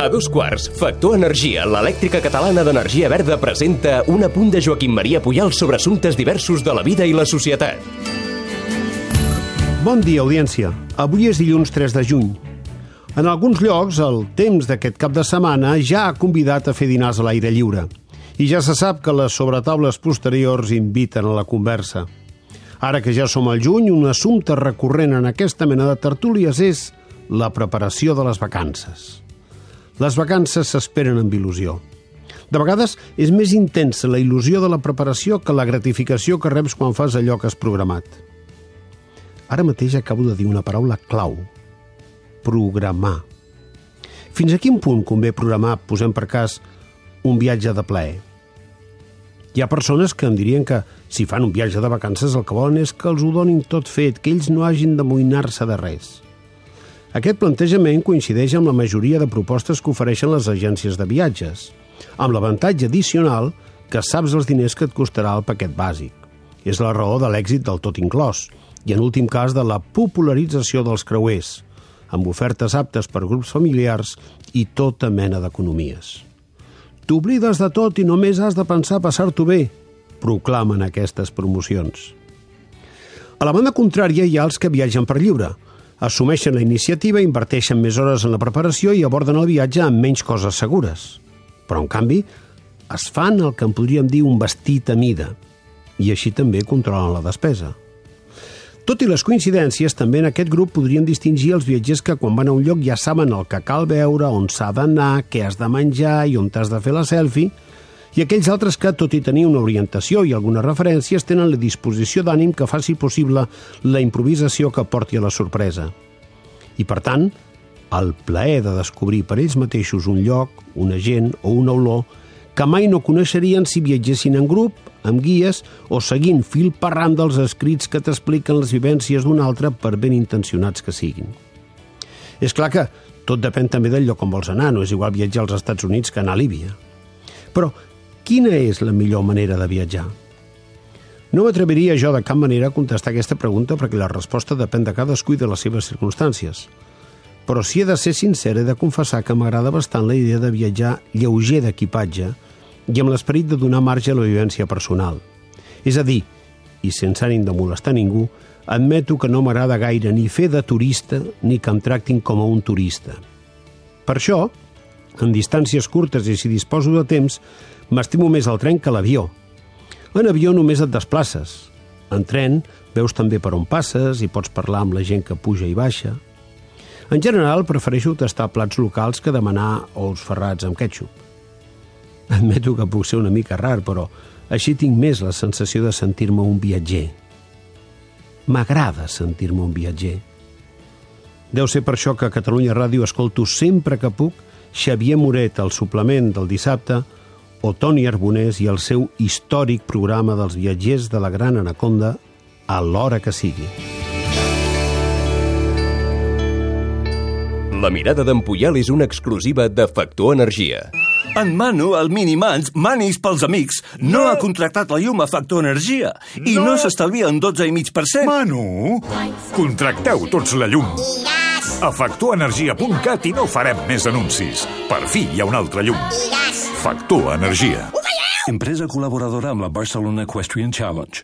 A dos quarts, Factor Energia, l'elèctrica catalana d'energia verda, presenta un apunt de Joaquim Maria Puyal sobre assumptes diversos de la vida i la societat. Bon dia, audiència. Avui és dilluns 3 de juny. En alguns llocs, el temps d'aquest cap de setmana ja ha convidat a fer dinars a l'aire lliure. I ja se sap que les sobretaules posteriors inviten a la conversa. Ara que ja som al juny, un assumpte recurrent en aquesta mena de tertúlies és la preparació de les vacances. Les vacances s'esperen amb il·lusió. De vegades és més intensa la il·lusió de la preparació que la gratificació que reps quan fas allò que has programat. Ara mateix acabo de dir una paraula clau. Programar. Fins a quin punt convé programar, posem per cas, un viatge de plaer? Hi ha persones que em dirien que si fan un viatge de vacances el que volen és que els ho donin tot fet, que ells no hagin d'amoïnar-se de res. Aquest plantejament coincideix amb la majoria de propostes que ofereixen les agències de viatges, amb l'avantatge addicional que saps els diners que et costarà el paquet bàsic. És la raó de l'èxit del tot inclòs i, en últim cas, de la popularització dels creuers, amb ofertes aptes per grups familiars i tota mena d'economies. T'oblides de tot i només has de pensar passar-t'ho bé, proclamen aquestes promocions. A la banda contrària hi ha els que viatgen per lliure – assumeixen la iniciativa, inverteixen més hores en la preparació i aborden el viatge amb menys coses segures. Però, en canvi, es fan el que en podríem dir un vestit a mida i així també controlen la despesa. Tot i les coincidències, també en aquest grup podrien distingir els viatgers que quan van a un lloc ja saben el que cal veure, on s'ha d'anar, què has de menjar i on t'has de fer la selfie, i aquells altres que, tot i tenir una orientació i algunes referències, tenen la disposició d'ànim que faci possible la improvisació que porti a la sorpresa. I, per tant, el plaer de descobrir per ells mateixos un lloc, una gent o una olor que mai no coneixerien si viatgessin en grup, amb guies o seguint fil per ram dels escrits que t'expliquen les vivències d'un altre per ben intencionats que siguin. És clar que tot depèn també del lloc on vols anar, no és igual viatjar als Estats Units que anar a Líbia. Però Quina és la millor manera de viatjar? No m'atreviria jo de cap manera a contestar aquesta pregunta perquè la resposta depèn de cadascú i de les seves circumstàncies. Però si he de ser sincer, he de confessar que m'agrada bastant la idea de viatjar lleuger d'equipatge i amb l'esperit de donar marge a la vivència personal. És a dir, i sense ànim de molestar ningú, admeto que no m'agrada gaire ni fer de turista ni que em tractin com a un turista. Per això, en distàncies curtes i si disposo de temps, M'estimo més el tren que l'avió. En avió només et desplaces. En tren veus també per on passes i pots parlar amb la gent que puja i baixa. En general, prefereixo tastar plats locals que demanar ous ferrats amb ketchup. Admeto que puc ser una mica rar, però així tinc més la sensació de sentir-me un viatger. M'agrada sentir-me un viatger. Deu ser per això que a Catalunya Ràdio escolto sempre que puc Xavier Moret, al suplement del dissabte, o Toni Arbonés i el seu històric programa dels viatgers de la Gran Anaconda a l'hora que sigui. La mirada d'en Puyal és una exclusiva de Factor Energia. En Manu, el Minimans, manis pels amics, no, no ha contractat la llum a Factor Energia i no, no s'estalvia en 12,5%. Manu, contracteu tots la llum. A factorenergia.cat i no farem més anuncis. Per fi hi ha un altre llum. Factor Energia. Empresa col·laboradora amb la Barcelona Equestrian Challenge.